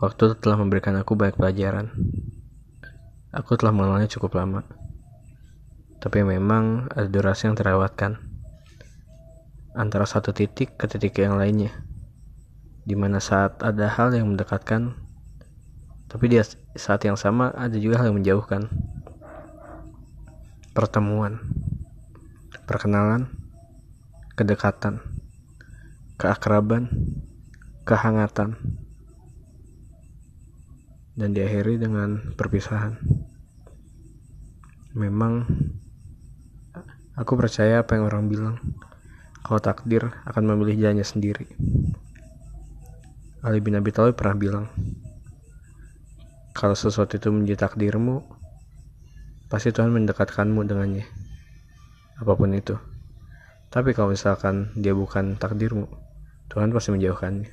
Waktu telah memberikan aku banyak pelajaran. Aku telah mengenalnya cukup lama. Tapi memang ada durasi yang terlewatkan. Antara satu titik ke titik yang lainnya. Di mana saat ada hal yang mendekatkan, tapi di saat yang sama ada juga hal yang menjauhkan. Pertemuan, perkenalan, kedekatan, keakraban, kehangatan dan diakhiri dengan perpisahan. Memang aku percaya apa yang orang bilang kalau takdir akan memilih jalannya sendiri. Ali bin Abi Thalib pernah bilang, kalau sesuatu itu menjadi takdirmu, pasti Tuhan mendekatkanmu dengannya. Apa pun itu. Tapi kalau misalkan dia bukan takdirmu, Tuhan pasti menjauhkannya.